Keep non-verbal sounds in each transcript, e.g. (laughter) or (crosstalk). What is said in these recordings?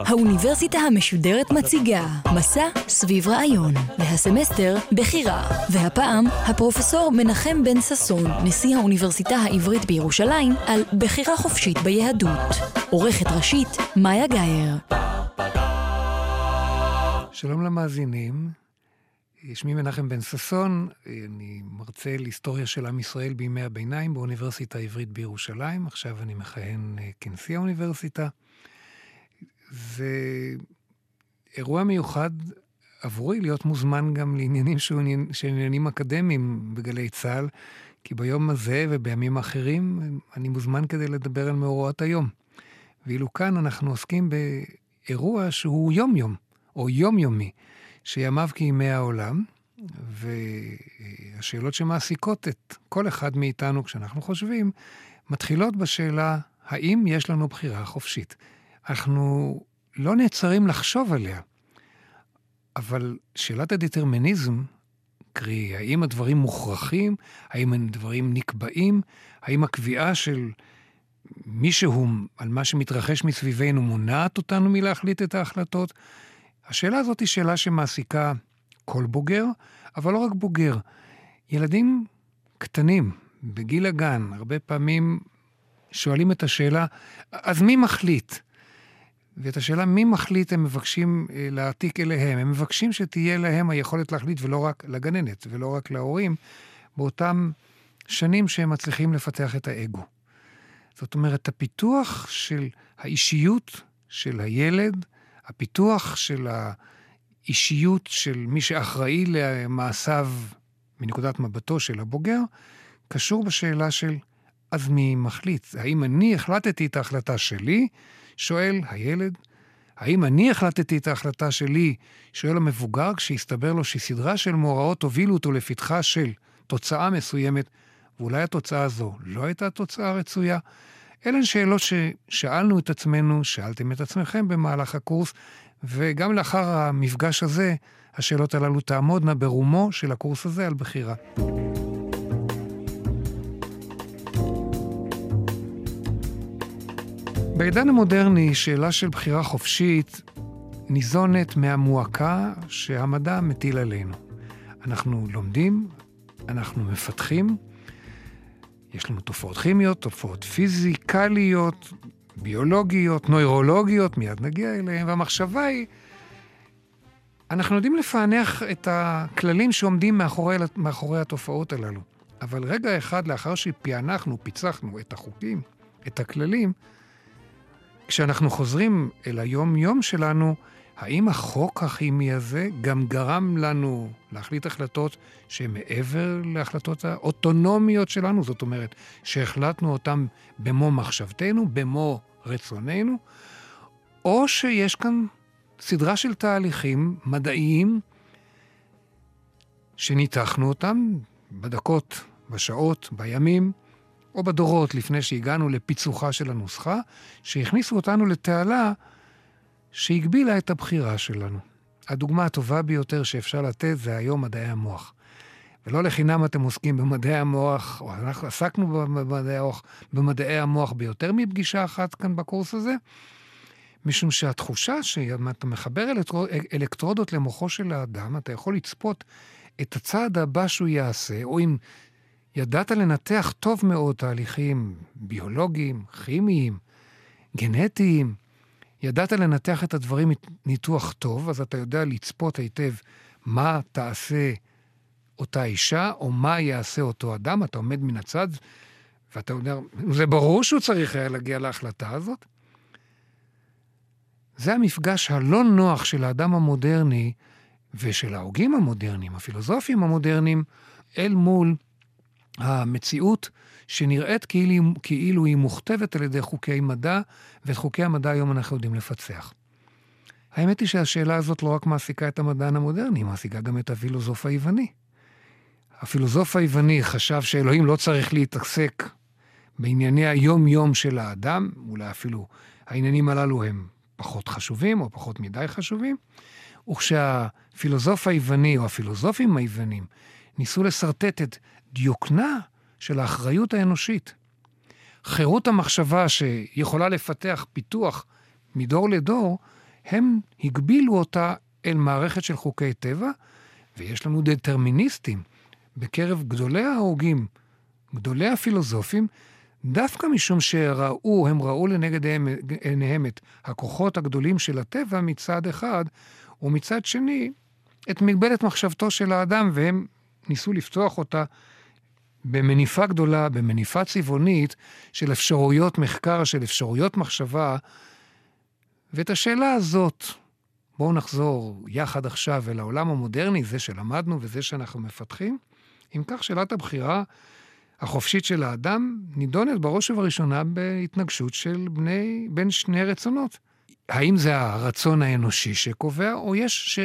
האוניברסיטה המשודרת מציגה מסע סביב רעיון, והסמסטר בחירה. והפעם, הפרופסור מנחם בן ששון, נשיא האוניברסיטה העברית בירושלים, על בחירה חופשית ביהדות. עורכת ראשית, מאיה גאייר. שלום למאזינים, שמי מנחם בן ששון, אני מרצה להיסטוריה של עם ישראל בימי הביניים באוניברסיטה העברית בירושלים, עכשיו אני מכהן אה, כנשיא האוניברסיטה. זה אירוע מיוחד עבורי להיות מוזמן גם לעניינים של עניינים אקדמיים בגלי צה"ל, כי ביום הזה ובימים אחרים אני מוזמן כדי לדבר על מאורעות היום. ואילו כאן אנחנו עוסקים באירוע שהוא יום-יום, או יומיומי, שימיו כימי העולם, והשאלות שמעסיקות את כל אחד מאיתנו כשאנחנו חושבים, מתחילות בשאלה, האם יש לנו בחירה חופשית? אנחנו לא נעצרים לחשוב עליה. אבל שאלת הדטרמיניזם, קרי, האם הדברים מוכרחים, האם הדברים נקבעים, האם הקביעה של מישהו על מה שמתרחש מסביבנו מונעת אותנו מלהחליט את ההחלטות? השאלה הזאת היא שאלה שמעסיקה כל בוגר, אבל לא רק בוגר. ילדים קטנים, בגיל הגן, הרבה פעמים שואלים את השאלה, אז מי מחליט? ואת השאלה מי מחליט הם מבקשים אה, להעתיק אליהם. הם מבקשים שתהיה להם היכולת להחליט, ולא רק לגננת, ולא רק להורים, באותם שנים שהם מצליחים לפתח את האגו. זאת אומרת, הפיתוח של האישיות של הילד, הפיתוח של האישיות של מי שאחראי למעשיו מנקודת מבטו של הבוגר, קשור בשאלה של אז מי מחליט? האם אני החלטתי את ההחלטה שלי, שואל הילד, האם אני החלטתי את ההחלטה שלי, שואל המבוגר, כשהסתבר לו שסדרה של מאורעות הובילו אותו לפתחה של תוצאה מסוימת, ואולי התוצאה הזו לא הייתה תוצאה רצויה? אלה הן שאלות ששאלנו את עצמנו, שאלתם את עצמכם במהלך הקורס, וגם לאחר המפגש הזה, השאלות הללו תעמודנה ברומו של הקורס הזה על בחירה. בעידן המודרני, שאלה של בחירה חופשית ניזונת מהמועקה שהמדע מטיל עלינו. אנחנו לומדים, אנחנו מפתחים, יש לנו תופעות כימיות, תופעות פיזיקליות, ביולוגיות, נוירולוגיות, מיד נגיע אליהן, והמחשבה היא, אנחנו יודעים לפענח את הכללים שעומדים מאחורי, מאחורי התופעות הללו. אבל רגע אחד לאחר שפענחנו, פיצחנו את החוקים, את הכללים, כשאנחנו חוזרים אל היום-יום שלנו, האם החוק הכימי הזה גם גרם לנו להחליט החלטות שהן מעבר להחלטות האוטונומיות שלנו? זאת אומרת, שהחלטנו אותן במו מחשבתנו, במו רצוננו, או שיש כאן סדרה של תהליכים מדעיים שניתחנו אותם בדקות, בשעות, בימים, או בדורות לפני שהגענו לפיצוחה של הנוסחה, שהכניסו אותנו לתעלה שהגבילה את הבחירה שלנו. הדוגמה הטובה ביותר שאפשר לתת זה היום מדעי המוח. ולא לחינם אתם עוסקים במדעי המוח, או אנחנו עסקנו במדעי המוח, במדעי המוח ביותר מפגישה אחת כאן בקורס הזה, משום שהתחושה שאם אתה מחבר אלקטרודות למוחו של האדם, אתה יכול לצפות את הצעד הבא שהוא יעשה, או אם ידעת לנתח טוב מאוד תהליכים ביולוגיים, כימיים, גנטיים, ידעת לנתח את הדברים ניתוח טוב, אז אתה יודע לצפות היטב מה תעשה אותה אישה, או מה יעשה אותו אדם, אתה עומד מן הצד, ואתה יודע, זה ברור שהוא צריך היה להגיע להחלטה הזאת. זה המפגש הלא נוח של האדם המודרני ושל ההוגים המודרניים, הפילוסופים המודרניים, אל מול המציאות שנראית כאילו, כאילו היא מוכתבת על ידי חוקי מדע, ואת חוקי המדע היום אנחנו יודעים לפצח. האמת היא שהשאלה הזאת לא רק מעסיקה את המדען המודרני, היא מעסיקה גם את הפילוסוף היווני. הפילוסוף היווני חשב שאלוהים לא צריך להתעסק בענייני היום-יום של האדם, אולי אפילו העניינים הללו הם פחות חשובים או פחות מדי חשובים, וכשהפילוסוף היווני או הפילוסופים היוונים ניסו לשרטט את דיוקנה של האחריות האנושית, חירות המחשבה שיכולה לפתח פיתוח מדור לדור, הם הגבילו אותה אל מערכת של חוקי טבע, ויש לנו דטרמיניסטים בקרב גדולי ההוגים, גדולי הפילוסופים, דווקא משום שראו, הם ראו לנגד עיניהם את הכוחות הגדולים של הטבע מצד אחד, ומצד שני, את מגבלת מחשבתו של האדם, והם ניסו לפתוח אותה במניפה גדולה, במניפה צבעונית של אפשרויות מחקר, של אפשרויות מחשבה. ואת השאלה הזאת, בואו נחזור יחד עכשיו אל העולם המודרני, זה שלמדנו וזה שאנחנו מפתחים. אם כך, שאלת הבחירה החופשית של האדם נידונת בראש ובראשונה בהתנגשות של בני, בין שני רצונות. האם זה הרצון האנושי שקובע, או יש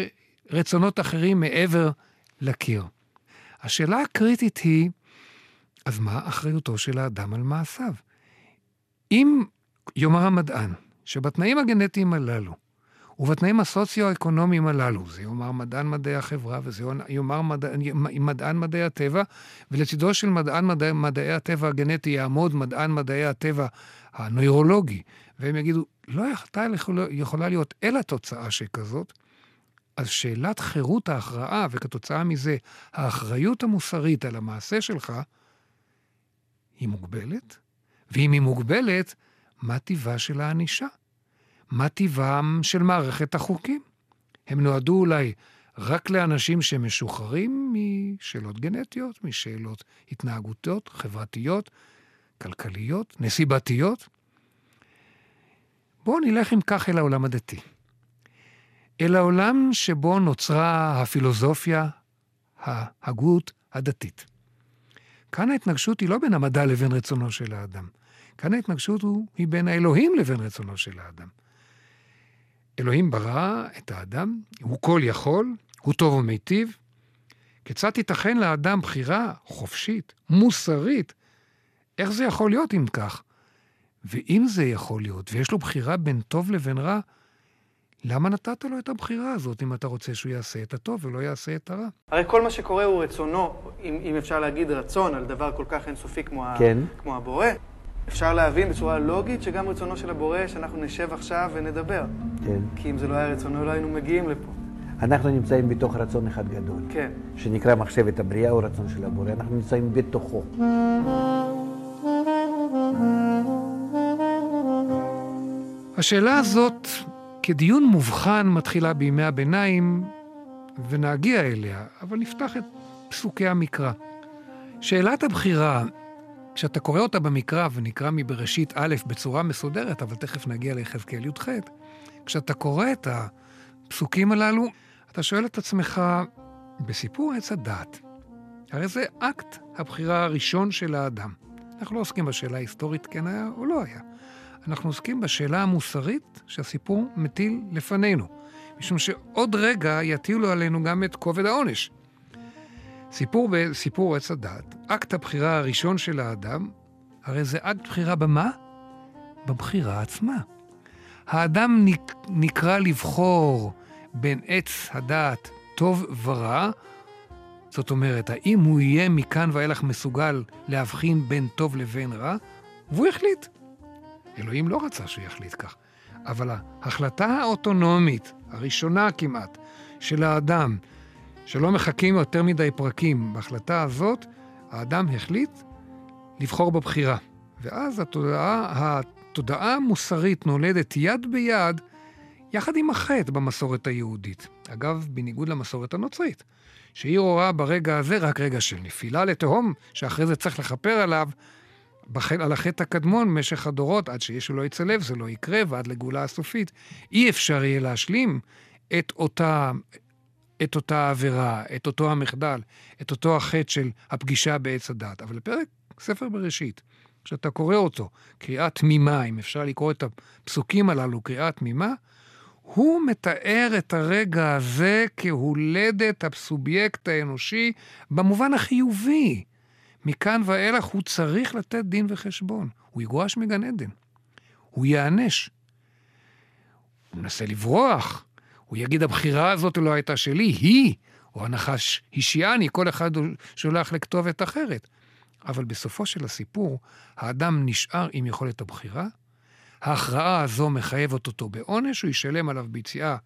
רצונות אחרים מעבר לקיר? השאלה הקריטית היא, אז מה אחריותו של האדם על מעשיו? אם יאמר המדען, שבתנאים הגנטיים הללו, ובתנאים הסוציו-אקונומיים הללו, זה יאמר מדען מדעי החברה וזה יאמר מדע, מדען מדעי הטבע, ולצידו של מדען מדעי, מדעי הטבע הגנטי יעמוד מדען מדעי הטבע הנוירולוגי, והם יגידו, לא הייתה יכולה להיות אלא תוצאה שכזאת, אז שאלת חירות ההכרעה, וכתוצאה מזה האחריות המוסרית על המעשה שלך, היא מוגבלת, ואם היא מוגבלת, מה טיבה של הענישה? מה טיבם של מערכת החוקים? הם נועדו אולי רק לאנשים שמשוחררים משאלות גנטיות, משאלות התנהגותיות, חברתיות, כלכליות, נסיבתיות? בואו נלך אם כך אל העולם הדתי. אל העולם שבו נוצרה הפילוסופיה, ההגות הדתית. כאן ההתנגשות היא לא בין המדע לבין רצונו של האדם. כאן ההתנגשות היא בין האלוהים לבין רצונו של האדם. אלוהים ברא את האדם, הוא כל יכול, הוא טוב ומיטיב. כיצד תיתכן לאדם בחירה חופשית, מוסרית? איך זה יכול להיות אם כך? ואם זה יכול להיות, ויש לו בחירה בין טוב לבין רע, למה נתת לו את הבחירה הזאת אם אתה רוצה שהוא יעשה את הטוב ולא יעשה את הרע? הרי כל מה שקורה הוא רצונו, אם, אם אפשר להגיד רצון על דבר כל כך אינסופי כמו, כן. ה, כמו הבורא. אפשר להבין בצורה לוגית שגם רצונו של הבורא שאנחנו נשב עכשיו ונדבר. כן. כי אם זה לא היה רצונו, לא היינו מגיעים לפה. אנחנו נמצאים בתוך רצון אחד גדול. כן. שנקרא מחשבת הבריאה או רצון של הבורא. אנחנו נמצאים בתוכו. השאלה הזאת, כדיון מובחן, מתחילה בימי הביניים, ונגיע אליה, אבל נפתח את פסוקי המקרא. שאלת הבחירה כשאתה קורא אותה במקרא, ונקרא מבראשית א' בצורה מסודרת, אבל תכף נגיע ליחזקאל י"ח, כשאתה קורא את הפסוקים הללו, אתה שואל את עצמך, בסיפור עץ הדת, הרי זה אקט הבחירה הראשון של האדם. אנחנו לא עוסקים בשאלה ההיסטורית, כן היה או לא היה. אנחנו עוסקים בשאלה המוסרית שהסיפור מטיל לפנינו. משום שעוד רגע יטילו עלינו גם את כובד העונש. סיפור בסיפור עץ הדת, אקט הבחירה הראשון של האדם, הרי זה אקט בחירה במה? בבחירה עצמה. האדם נקרא לבחור בין עץ הדעת טוב ורע, זאת אומרת, האם הוא יהיה מכאן ואילך מסוגל להבחין בין טוב לבין רע? והוא החליט. אלוהים לא רצה שהוא יחליט כך. אבל ההחלטה האוטונומית, הראשונה כמעט, של האדם, שלא מחכים יותר מדי פרקים. בהחלטה הזאת, האדם החליט לבחור בבחירה. ואז התודעה, התודעה המוסרית נולדת יד ביד, יחד עם החטא במסורת היהודית. אגב, בניגוד למסורת הנוצרית, שהיא רואה ברגע הזה רק רגע של נפילה לתהום, שאחרי זה צריך לכפר עליו, על החטא הקדמון במשך הדורות, עד שישו לא יצא לב, זה לא יקרה, ועד לגאולה הסופית. אי אפשר יהיה להשלים את אותה, את אותה עבירה, את אותו המחדל, את אותו החטא של הפגישה בעץ הדת. אבל לפרק ספר בראשית, כשאתה קורא אותו, קריאה תמימה, אם אפשר לקרוא את הפסוקים הללו קריאה תמימה, הוא מתאר את הרגע הזה כהולדת הסובייקט האנושי במובן החיובי, מכאן ואילך הוא צריך לתת דין וחשבון. הוא יגורש מגן עדן. הוא ייענש. הוא מנסה לברוח. הוא יגיד, הבחירה הזאת לא הייתה שלי, היא, או הנחש השיאני, כל אחד שולח לכתובת אחרת. אבל בסופו של הסיפור, האדם נשאר עם יכולת הבחירה, ההכרעה הזו מחייבת אותו בעונש, הוא ישלם עליו ביציאה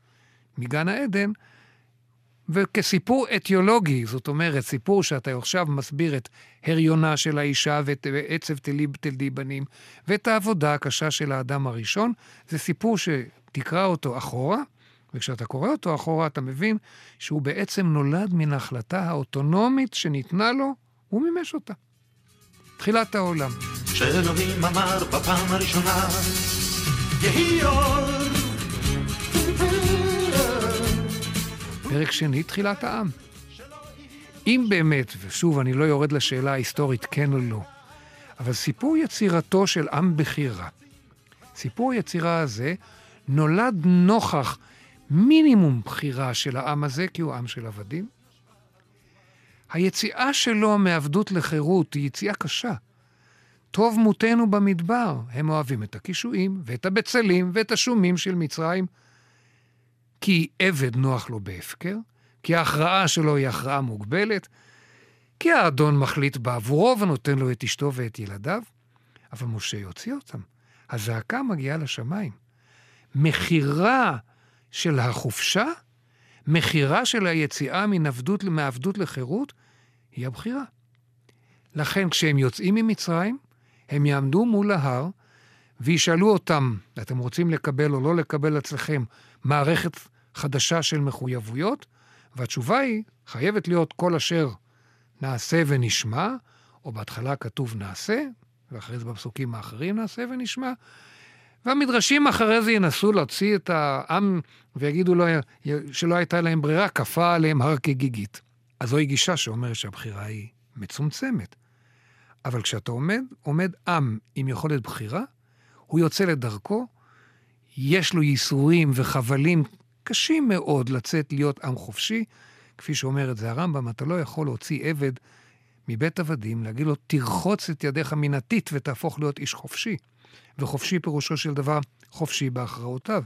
מגן העדן, וכסיפור אתיולוגי, זאת אומרת, סיפור שאתה עכשיו מסביר את הריונה של האישה ואת עצב תלי תלדי בנים, ואת העבודה הקשה של האדם הראשון, זה סיפור שתקרא אותו אחורה, וכשאתה קורא אותו אחורה אתה מבין שהוא בעצם נולד מן ההחלטה האוטונומית שניתנה לו, הוא מימש אותה. תחילת העולם. שאלוהים אמר בפעם הראשונה, יהי אור. פרק שני, תחילת העם. אם באמת, ושוב, אני לא יורד לשאלה ההיסטורית כן או לא, אבל סיפור יצירתו של עם בחירה, סיפור היצירה הזה נולד נוכח מינימום בחירה של העם הזה, כי הוא עם של עבדים. היציאה שלו מעבדות לחירות היא יציאה קשה. טוב מותנו במדבר, הם אוהבים את הקישואים ואת הבצלים ואת השומים של מצרים. כי עבד נוח לו בהפקר, כי ההכרעה שלו היא הכרעה מוגבלת, כי האדון מחליט בעבורו ונותן לו את אשתו ואת ילדיו. אבל משה יוציא אותם. הזעקה מגיעה לשמיים. מכירה של החופשה, מכירה של היציאה מנבדות, מעבדות לחירות, היא הבחירה. לכן כשהם יוצאים ממצרים, הם יעמדו מול ההר וישאלו אותם, אתם רוצים לקבל או לא לקבל אצלכם מערכת חדשה של מחויבויות? והתשובה היא, חייבת להיות כל אשר נעשה ונשמע, או בהתחלה כתוב נעשה, ואחרי זה בפסוקים האחרים נעשה ונשמע, והמדרשים אחרי זה ינסו להוציא את העם ויגידו לו שלא הייתה להם ברירה, כפה עליהם הר כגיגית. אז זוהי גישה שאומרת שהבחירה היא מצומצמת. אבל כשאתה עומד, עומד עם עם יכולת בחירה, הוא יוצא לדרכו, יש לו ייסורים וחבלים קשים מאוד לצאת להיות עם חופשי. כפי שאומר את זה הרמב"ם, אתה לא יכול להוציא עבד מבית עבדים, להגיד לו, תרחוץ את ידיך מן הטיט ותהפוך להיות איש חופשי. וחופשי פירושו של דבר חופשי בהכרעותיו.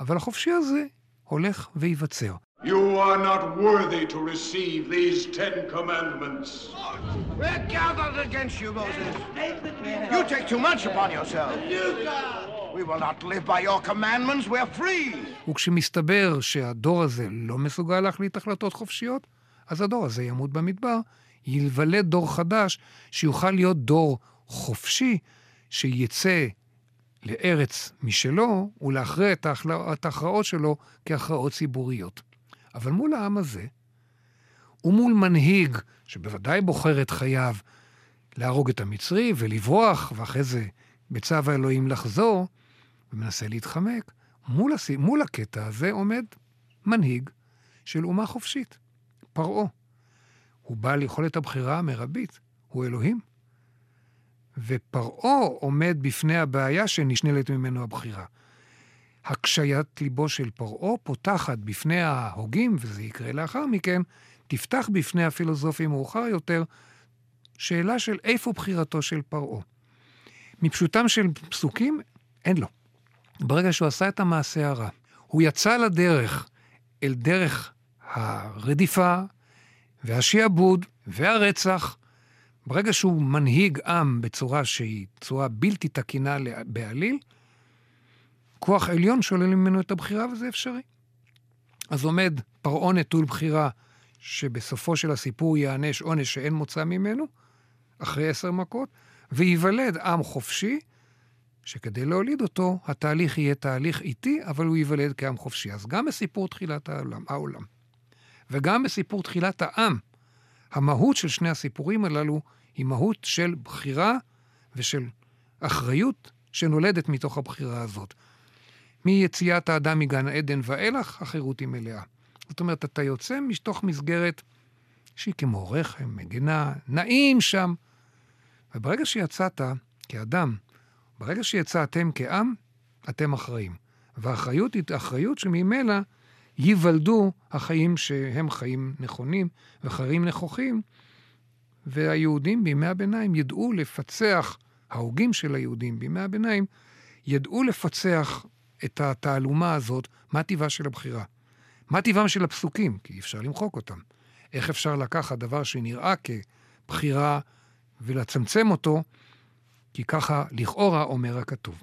אבל החופשי הזה הולך וייווצר. You are not worthy to receive these Ten Commandments. We're gathered against you, Moses. You take too much upon yourself. וכשמסתבר שהדור הזה לא מסוגל להחליט החלטות חופשיות, אז הדור הזה ימות במדבר, ייוולד דור חדש שיוכל להיות דור חופשי, שיצא לארץ משלו ולהכריע את ההכרעות שלו כהכרעות ציבוריות. אבל מול העם הזה, ומול מנהיג שבוודאי בוחר את חייו להרוג את המצרי ולברוח, ואחרי זה בצו האלוהים לחזור, ומנסה להתחמק, מול, הס... מול הקטע הזה עומד מנהיג של אומה חופשית, פרעה. הוא בעל יכולת הבחירה המרבית, הוא אלוהים. ופרעה עומד בפני הבעיה שנשנלת ממנו הבחירה. הקשיית ליבו של פרעה פותחת בפני ההוגים, וזה יקרה לאחר מכן, תפתח בפני הפילוסופים מאוחר יותר, שאלה של איפה בחירתו של פרעה. מפשוטם של פסוקים, אין לו. ברגע שהוא עשה את המעשה הרע, הוא יצא לדרך, אל דרך הרדיפה והשיעבוד והרצח. ברגע שהוא מנהיג עם בצורה שהיא צורה בלתי תקינה בעליל, כוח עליון שולל ממנו את הבחירה וזה אפשרי. אז עומד פרעה נטול בחירה, שבסופו של הסיפור ייענש עונש שאין מוצא ממנו, אחרי עשר מכות, וייוולד עם חופשי, שכדי להוליד אותו, התהליך יהיה תהליך איטי, אבל הוא ייוולד כעם חופשי. אז גם בסיפור תחילת העולם, העולם וגם בסיפור תחילת העם, המהות של שני הסיפורים הללו היא מהות של בחירה ושל אחריות שנולדת מתוך הבחירה הזאת. מיציאת האדם מגן עדן ואילך, החירות היא מלאה. זאת אומרת, אתה יוצא מתוך מסגרת שהיא כמו רחם, מגינה, נעים שם. וברגע שיצאת כאדם, ברגע שיצאתם כעם, אתם אחראים. והאחריות היא אחריות שממילא ייוולדו החיים שהם חיים נכונים וחיים נכוחים, והיהודים בימי הביניים ידעו לפצח, ההוגים של היהודים בימי הביניים, ידעו לפצח את התעלומה הזאת, מה טיבה של הבחירה. מה טיבם של הפסוקים, כי אי אפשר למחוק אותם. איך אפשר לקחת דבר שנראה כבחירה ולצמצם אותו, כי ככה לכאורה אומר הכתוב.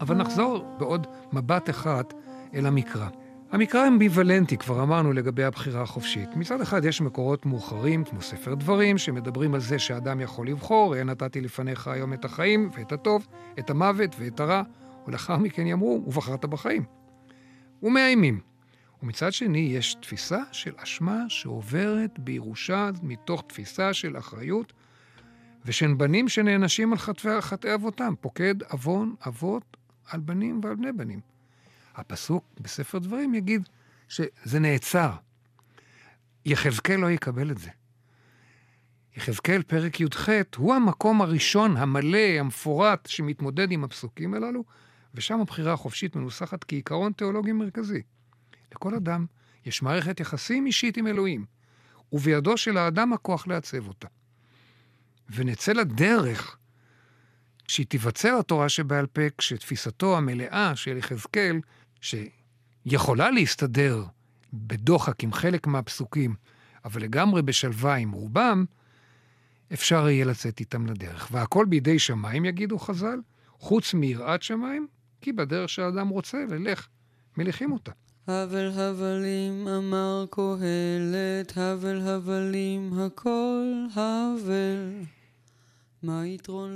אבל נחזור בעוד מבט אחד אל המקרא. המקרא אמביוולנטי, כבר אמרנו לגבי הבחירה החופשית. מצד אחד יש מקורות מאוחרים, כמו ספר דברים, שמדברים על זה שאדם יכול לבחור, ראה נתתי לפניך היום את החיים ואת הטוב, את המוות ואת הרע, ולאחר מכן יאמרו, ובחרת בחיים. ומאיימים. ומצד שני, יש תפיסה של אשמה שעוברת בירושה מתוך תפיסה של אחריות, ושל בנים שנענשים על חטאי, חטאי אבותם, פוקד עוון אבות על בנים ועל בני בנים. הפסוק בספר דברים יגיד שזה נעצר. יחזקאל לא יקבל את זה. יחזקאל, פרק י"ח, הוא המקום הראשון, המלא, המפורט, שמתמודד עם הפסוקים הללו, ושם הבחירה החופשית מנוסחת כעיקרון תיאולוגי מרכזי. לכל אדם יש מערכת יחסים אישית עם אלוהים, ובידו של האדם הכוח לעצב אותה. ונצא לדרך כשהיא תיווצר התורה שבעל פה, כשתפיסתו המלאה של יחזקאל, שיכולה להסתדר בדוחק עם חלק מהפסוקים, אבל לגמרי בשלווה עם רובם, אפשר יהיה לצאת איתם לדרך. והכל בידי שמיים, יגידו חז"ל, חוץ מיראת שמיים, כי בדרך שהאדם רוצה ללך, מליכים אותה. הבל הבלים אמר קהלת, הבל הבלים הכל הבל.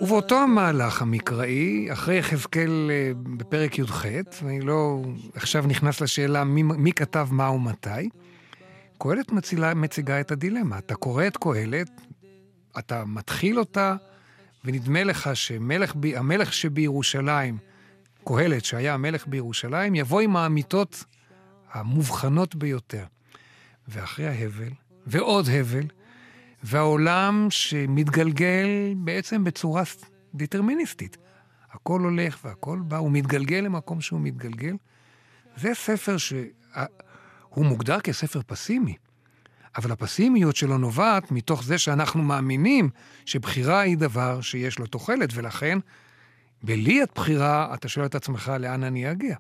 ובאותו המהלך המקראי, אחרי יחזקאל אה, בפרק י"ח, ואני לא עכשיו נכנס לשאלה מי, מי כתב מה ומתי, קהלת מצילה, מציגה את הדילמה. אתה קורא את קהלת, אתה מתחיל אותה, ונדמה לך שהמלך שבירושלים, קהלת, שהיה המלך בירושלים, יבוא עם האמיתות המובחנות ביותר. ואחרי ההבל, ועוד הבל, והעולם שמתגלגל בעצם בצורה דטרמיניסטית. הכל הולך והכל בא, הוא מתגלגל למקום שהוא מתגלגל. זה ספר שהוא מוגדר כספר פסימי, אבל הפסימיות שלו נובעת מתוך זה שאנחנו מאמינים שבחירה היא דבר שיש לו תוחלת, ולכן בלי הבחירה אתה שואל את עצמך לאן אני אגיע.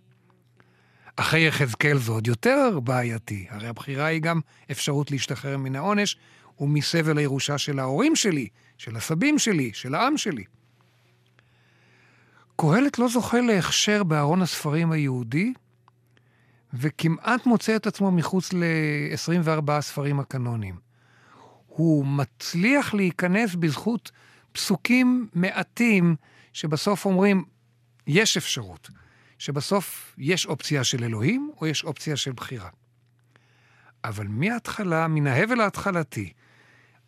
אחרי יחזקאל זה עוד יותר בעייתי, הרי הבחירה היא גם אפשרות להשתחרר מן העונש, ומסבל הירושה של ההורים שלי, של הסבים שלי, של העם שלי. קהלת לא זוכה להכשר בארון הספרים היהודי, וכמעט מוצא את עצמו מחוץ ל-24 הספרים הקנוניים. הוא מצליח להיכנס בזכות פסוקים מעטים שבסוף אומרים, יש אפשרות, שבסוף יש אופציה של אלוהים או יש אופציה של בחירה. אבל מההתחלה, מן ההבל ההתחלתי,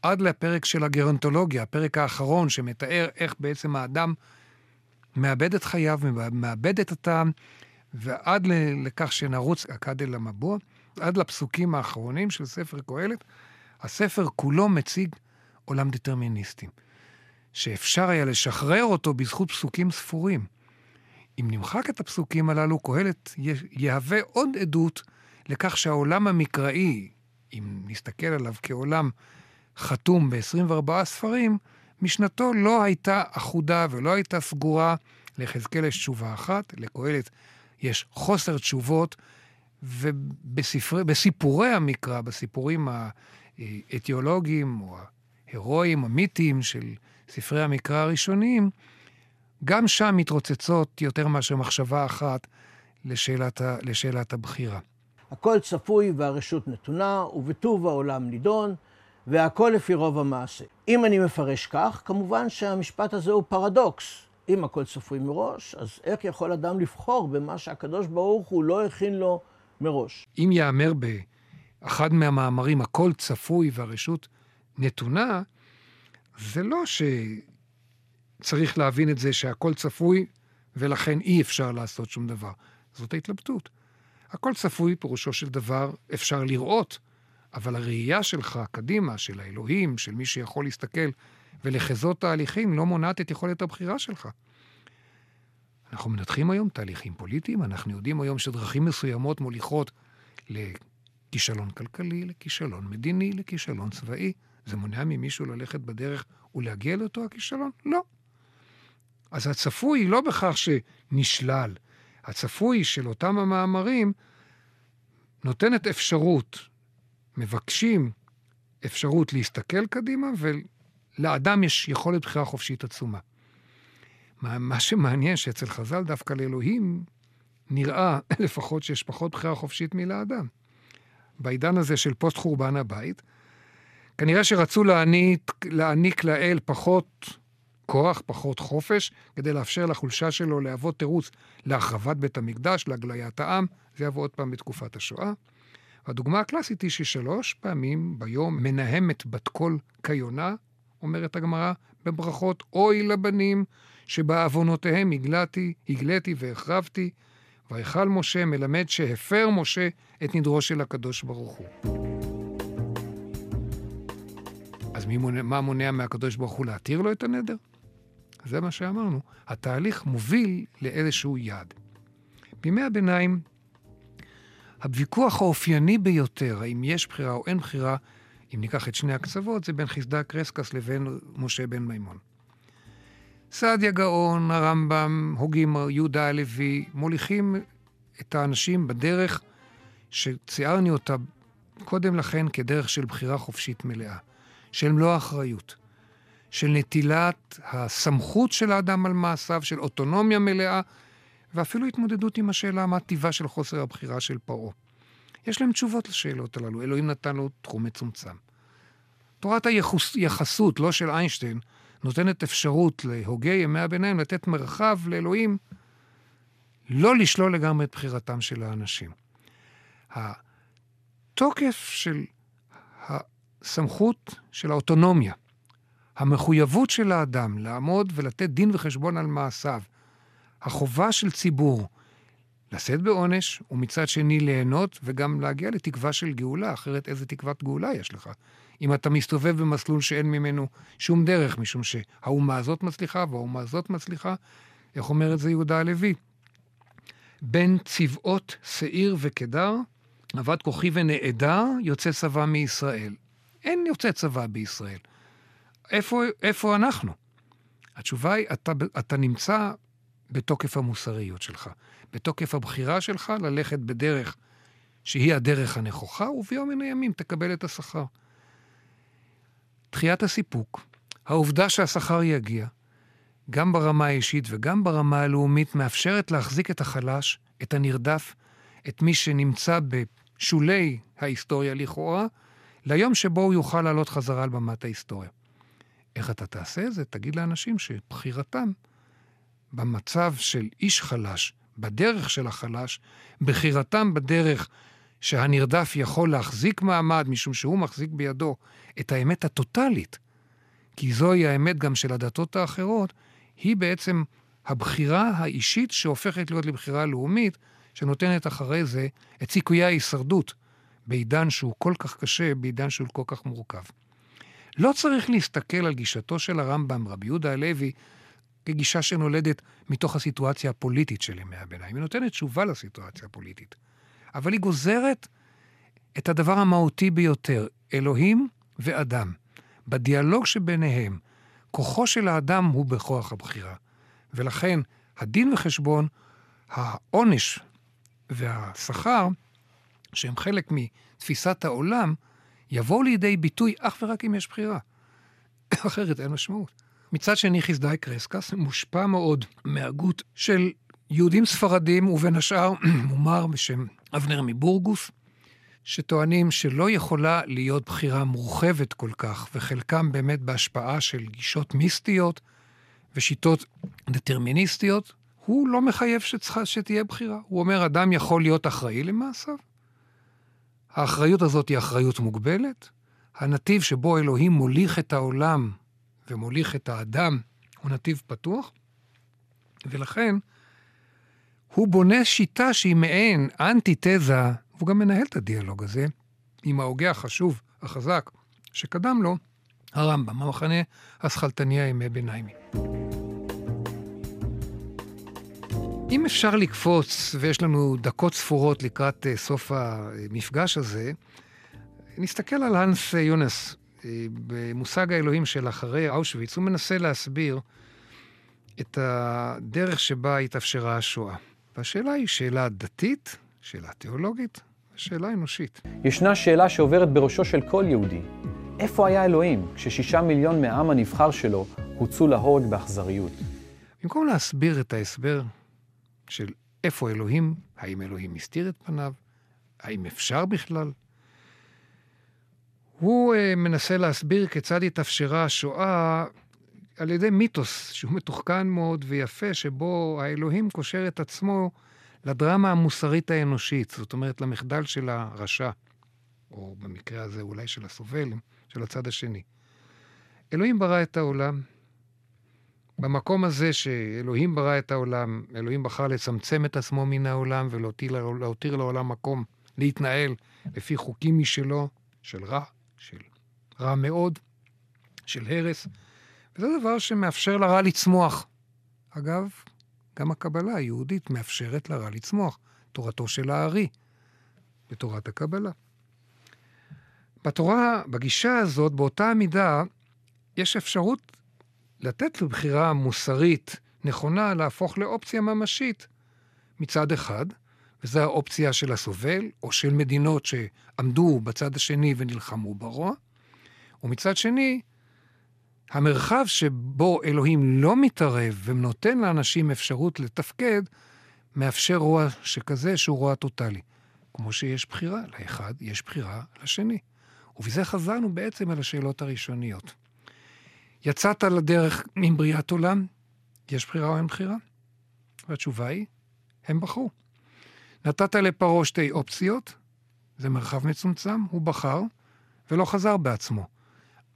עד לפרק של הגרונטולוגיה, הפרק האחרון שמתאר איך בעצם האדם מאבד את חייו, מאבד את הטעם, ועד לכך שנרוץ אכד אל המבוע, עד לפסוקים האחרונים של ספר קהלת, הספר כולו מציג עולם דטרמיניסטי, שאפשר היה לשחרר אותו בזכות פסוקים ספורים. אם נמחק את הפסוקים הללו, קהלת יהווה עוד עדות לכך שהעולם המקראי, אם נסתכל עליו כעולם חתום ב-24 ספרים, משנתו לא הייתה אחודה ולא הייתה סגורה. ליחזקאל יש תשובה אחת, לקהלת יש חוסר תשובות, ובסיפורי המקרא, בסיפורים האתיולוגיים או ההירואיים, המיתיים של ספרי המקרא הראשונים, גם שם מתרוצצות יותר מאשר מחשבה אחת לשאלת, ה, לשאלת הבחירה. הכל צפוי והרשות נתונה, ובטוב העולם נידון. והכל לפי רוב המעשה. אם אני מפרש כך, כמובן שהמשפט הזה הוא פרדוקס. אם הכל צפוי מראש, אז איך יכול אדם לבחור במה שהקדוש ברוך הוא לא הכין לו מראש? אם ייאמר באחד מהמאמרים, הכל צפוי והרשות נתונה, זה לא שצריך להבין את זה שהכל צפוי ולכן אי אפשר לעשות שום דבר. זאת ההתלבטות. הכל צפוי, פירושו של דבר, אפשר לראות אבל הראייה שלך קדימה, של האלוהים, של מי שיכול להסתכל ולחזות תהליכים, לא מונעת את יכולת הבחירה שלך. אנחנו מנתחים היום תהליכים פוליטיים, אנחנו יודעים היום שדרכים מסוימות מוליכות לכישלון כלכלי, לכישלון מדיני, לכישלון צבאי. זה מונע ממישהו ללכת בדרך ולהגיע לאותו הכישלון? לא. אז הצפוי לא בכך שנשלל. הצפוי של אותם המאמרים נותנת אפשרות, מבקשים אפשרות להסתכל קדימה, ולאדם יש יכולת בחירה חופשית עצומה. מה, מה שמעניין שאצל חז"ל דווקא לאלוהים נראה (laughs) לפחות שיש פחות בחירה חופשית מלאדם. בעידן הזה של פוסט חורבן הבית, כנראה שרצו להעניק, להעניק לאל פחות כוח, פחות חופש, כדי לאפשר לחולשה שלו להוות תירוץ להחרבת בית המקדש, להגליית העם. זה יבוא עוד פעם בתקופת השואה. הדוגמה הקלאסית היא ששלוש פעמים ביום מנהמת בת קול כיונה, אומרת הגמרא בברכות, אוי לבנים שבעוונותיהם הגלתי, הגליתי והחרבתי, ויכל משה מלמד שהפר משה את נדרו של הקדוש ברוך הוא. אז מי מונע, מה מונע מהקדוש ברוך הוא להתיר לו את הנדר? זה מה שאמרנו. התהליך מוביל לאיזשהו יעד. בימי הביניים, הוויכוח האופייני ביותר, האם יש בחירה או אין בחירה, אם ניקח את שני הקצוות, זה בין חסדה קרסקס לבין משה בן מימון. סעדיה גאון, הרמב"ם, הוגים, יהודה הלוי, מוליכים את האנשים בדרך שציירני אותה קודם לכן כדרך של בחירה חופשית מלאה, של מלוא האחריות, של נטילת הסמכות של האדם על מעשיו, של אוטונומיה מלאה, ואפילו התמודדות עם השאלה מה טיבה של חוסר הבחירה של פרעה. יש להם תשובות לשאלות הללו, אלוהים נתן לו תחום מצומצם. תורת היחסות, לא של איינשטיין, נותנת אפשרות להוגי ימי הביניים לתת מרחב לאלוהים לא לשלול לגמרי את בחירתם של האנשים. התוקף של הסמכות של האוטונומיה, המחויבות של האדם לעמוד ולתת דין וחשבון על מעשיו, החובה של ציבור לשאת בעונש, ומצד שני ליהנות וגם להגיע לתקווה של גאולה, אחרת איזה תקוות גאולה יש לך? אם אתה מסתובב במסלול שאין ממנו שום דרך, משום שהאומה הזאת מצליחה והאומה הזאת מצליחה, איך אומר את זה יהודה הלוי? בין צבאות שעיר וקדר, עבד כוחי ונעדר, יוצא צבא מישראל. אין יוצא צבא בישראל. איפה, איפה אנחנו? התשובה היא, אתה, אתה נמצא בתוקף המוסריות שלך, בתוקף הבחירה שלך ללכת בדרך שהיא הדרך הנכוחה, וביום מן הימים תקבל את השכר. דחיית הסיפוק, העובדה שהשכר יגיע, גם ברמה האישית וגם ברמה הלאומית, מאפשרת להחזיק את החלש, את הנרדף, את מי שנמצא בשולי ההיסטוריה לכאורה, ליום שבו הוא יוכל לעלות חזרה על במת ההיסטוריה. איך אתה תעשה את זה? תגיד לאנשים שבחירתם במצב של איש חלש, בדרך של החלש, בחירתם בדרך שהנרדף יכול להחזיק מעמד, משום שהוא מחזיק בידו את האמת הטוטלית, כי זוהי האמת גם של הדתות האחרות, היא בעצם הבחירה האישית שהופכת להיות לבחירה לאומית, שנותנת אחרי זה את סיכויי ההישרדות בעידן שהוא כל כך קשה, בעידן שהוא כל כך מורכב. לא צריך להסתכל על גישתו של הרמב"ם, רבי יהודה הלוי, כגישה שנולדת מתוך הסיטואציה הפוליטית של ימי הביניים. היא נותנת תשובה לסיטואציה הפוליטית. אבל היא גוזרת את הדבר המהותי ביותר, אלוהים ואדם. בדיאלוג שביניהם, כוחו של האדם הוא בכוח הבחירה. ולכן הדין וחשבון, העונש והשכר, שהם חלק מתפיסת העולם, יבואו לידי ביטוי אך ורק אם יש בחירה. (coughs) אחרת אין משמעות. מצד שני, חסדאי קרסקס מושפע מאוד מהגות של יהודים ספרדים, ובין השאר (coughs) מומר בשם אבנר מבורגוס, שטוענים שלא יכולה להיות בחירה מורחבת כל כך, וחלקם באמת בהשפעה של גישות מיסטיות ושיטות דטרמיניסטיות, הוא לא מחייב שצריכה, שתהיה בחירה. הוא אומר, אדם יכול להיות אחראי למעשיו. האחריות הזאת היא אחריות מוגבלת. הנתיב שבו אלוהים מוליך את העולם ומוליך את האדם הוא נתיב פתוח, ולכן הוא בונה שיטה שהיא מעין אנטיתזה, והוא גם מנהל את הדיאלוג הזה עם ההוגה החשוב, החזק, שקדם לו, הרמב"ם, המחנה השכלתני הימי ביניימי. אם אפשר לקפוץ, ויש לנו דקות ספורות לקראת אה, סוף המפגש הזה, נסתכל על האנס יונס, במושג האלוהים של אחרי אושוויץ, הוא מנסה להסביר את הדרך שבה התאפשרה השואה. והשאלה היא שאלה דתית, שאלה תיאולוגית, שאלה אנושית. ישנה שאלה שעוברת בראשו של כל יהודי. איפה היה אלוהים כששישה מיליון מהעם הנבחר שלו הוצאו להורג באכזריות? במקום להסביר את ההסבר של איפה אלוהים, האם אלוהים הסתיר את פניו, האם אפשר בכלל, הוא uh, מנסה להסביר כיצד התאפשרה השואה על ידי מיתוס שהוא מתוחכן מאוד ויפה, שבו האלוהים קושר את עצמו לדרמה המוסרית האנושית, זאת אומרת, למחדל של הרשע, או במקרה הזה אולי של הסובל, של הצד השני. אלוהים ברא את העולם. במקום הזה שאלוהים ברא את העולם, אלוהים בחר לצמצם את עצמו מן העולם ולהותיר לעולם מקום להתנהל לפי חוקים משלו, של רע, של רע מאוד, של הרס, וזה דבר שמאפשר לרע לצמוח. אגב, גם הקבלה היהודית מאפשרת לרע לצמוח, תורתו של הארי, בתורת הקבלה. בתורה, בגישה הזאת, באותה מידה, יש אפשרות לתת לבחירה מוסרית נכונה להפוך לאופציה ממשית מצד אחד, וזו האופציה של הסובל, או של מדינות שעמדו בצד השני ונלחמו ברוע, ומצד שני, המרחב שבו אלוהים לא מתערב ונותן לאנשים אפשרות לתפקד, מאפשר רוע שכזה שהוא רוע טוטאלי. כמו שיש בחירה לאחד, יש בחירה לשני. ובזה חזרנו בעצם על השאלות הראשוניות. יצאת לדרך עם בריאת עולם, יש בחירה או אין בחירה? והתשובה היא, הם בחרו. נתת לפרעה שתי אופציות, זה מרחב מצומצם, הוא בחר, ולא חזר בעצמו.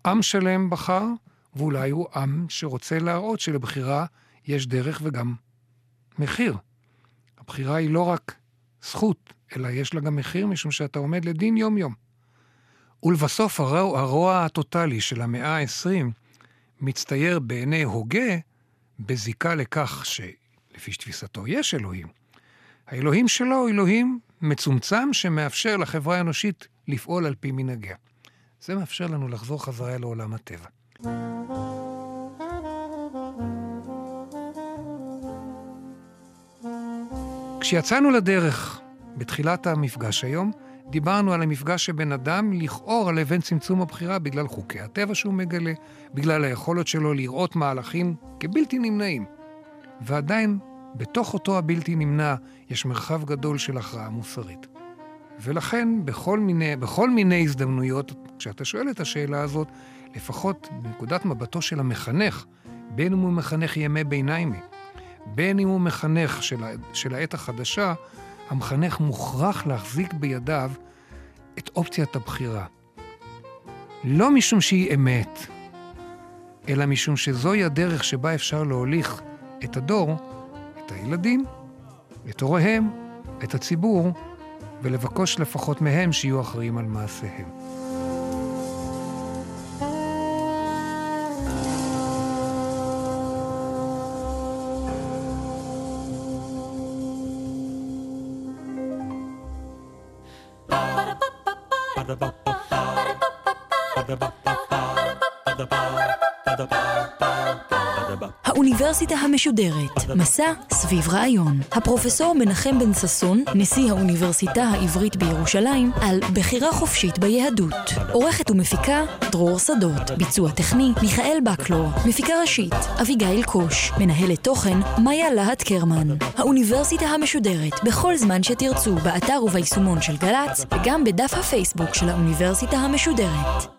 עם שלם בחר, ואולי הוא עם שרוצה להראות שלבחירה יש דרך וגם מחיר. הבחירה היא לא רק זכות, אלא יש לה גם מחיר, משום שאתה עומד לדין יום-יום. ולבסוף, הרוע, הרוע הטוטלי של המאה ה-20 מצטייר בעיני הוגה בזיקה לכך שלפי תפיסתו יש אלוהים. האלוהים שלו הוא אלוהים מצומצם שמאפשר לחברה האנושית לפעול על פי מנהגיה. זה מאפשר לנו לחזור חזרה לעולם הטבע. כשיצאנו לדרך בתחילת המפגש היום, דיברנו על המפגש שבין אדם לכאורה לבין צמצום הבחירה בגלל חוקי הטבע שהוא מגלה, בגלל היכולת שלו לראות מהלכים כבלתי נמנעים. ועדיין, בתוך אותו הבלתי נמנע, יש מרחב גדול של הכרעה מוסרית. ולכן, בכל מיני, בכל מיני הזדמנויות, כשאתה שואל את השאלה הזאת, לפחות בנקודת מבטו של המחנך, בין אם הוא מחנך ימי ביניימי, בין אם הוא מחנך של, של העת החדשה, המחנך מוכרח להחזיק בידיו את אופציית הבחירה. לא משום שהיא אמת, אלא משום שזוהי הדרך שבה אפשר להוליך את הדור, את הילדים, את הוריהם, את הציבור, ולבקוש לפחות מהם שיהיו אחראים על מעשיהם. האוניברסיטה המשודרת, מסע סביב רעיון. הפרופסור מנחם בן ששון, נשיא האוניברסיטה העברית בירושלים, על בחירה חופשית ביהדות. עורכת ומפיקה, דרור שדות. ביצוע טכני, מיכאל בקלור. מפיקה ראשית, אביגיל קוש. מנהלת תוכן, מאיה להט קרמן. האוניברסיטה המשודרת, בכל זמן שתרצו, באתר וביישומון של גל"צ, וגם בדף הפייסבוק של האוניברסיטה המשודרת.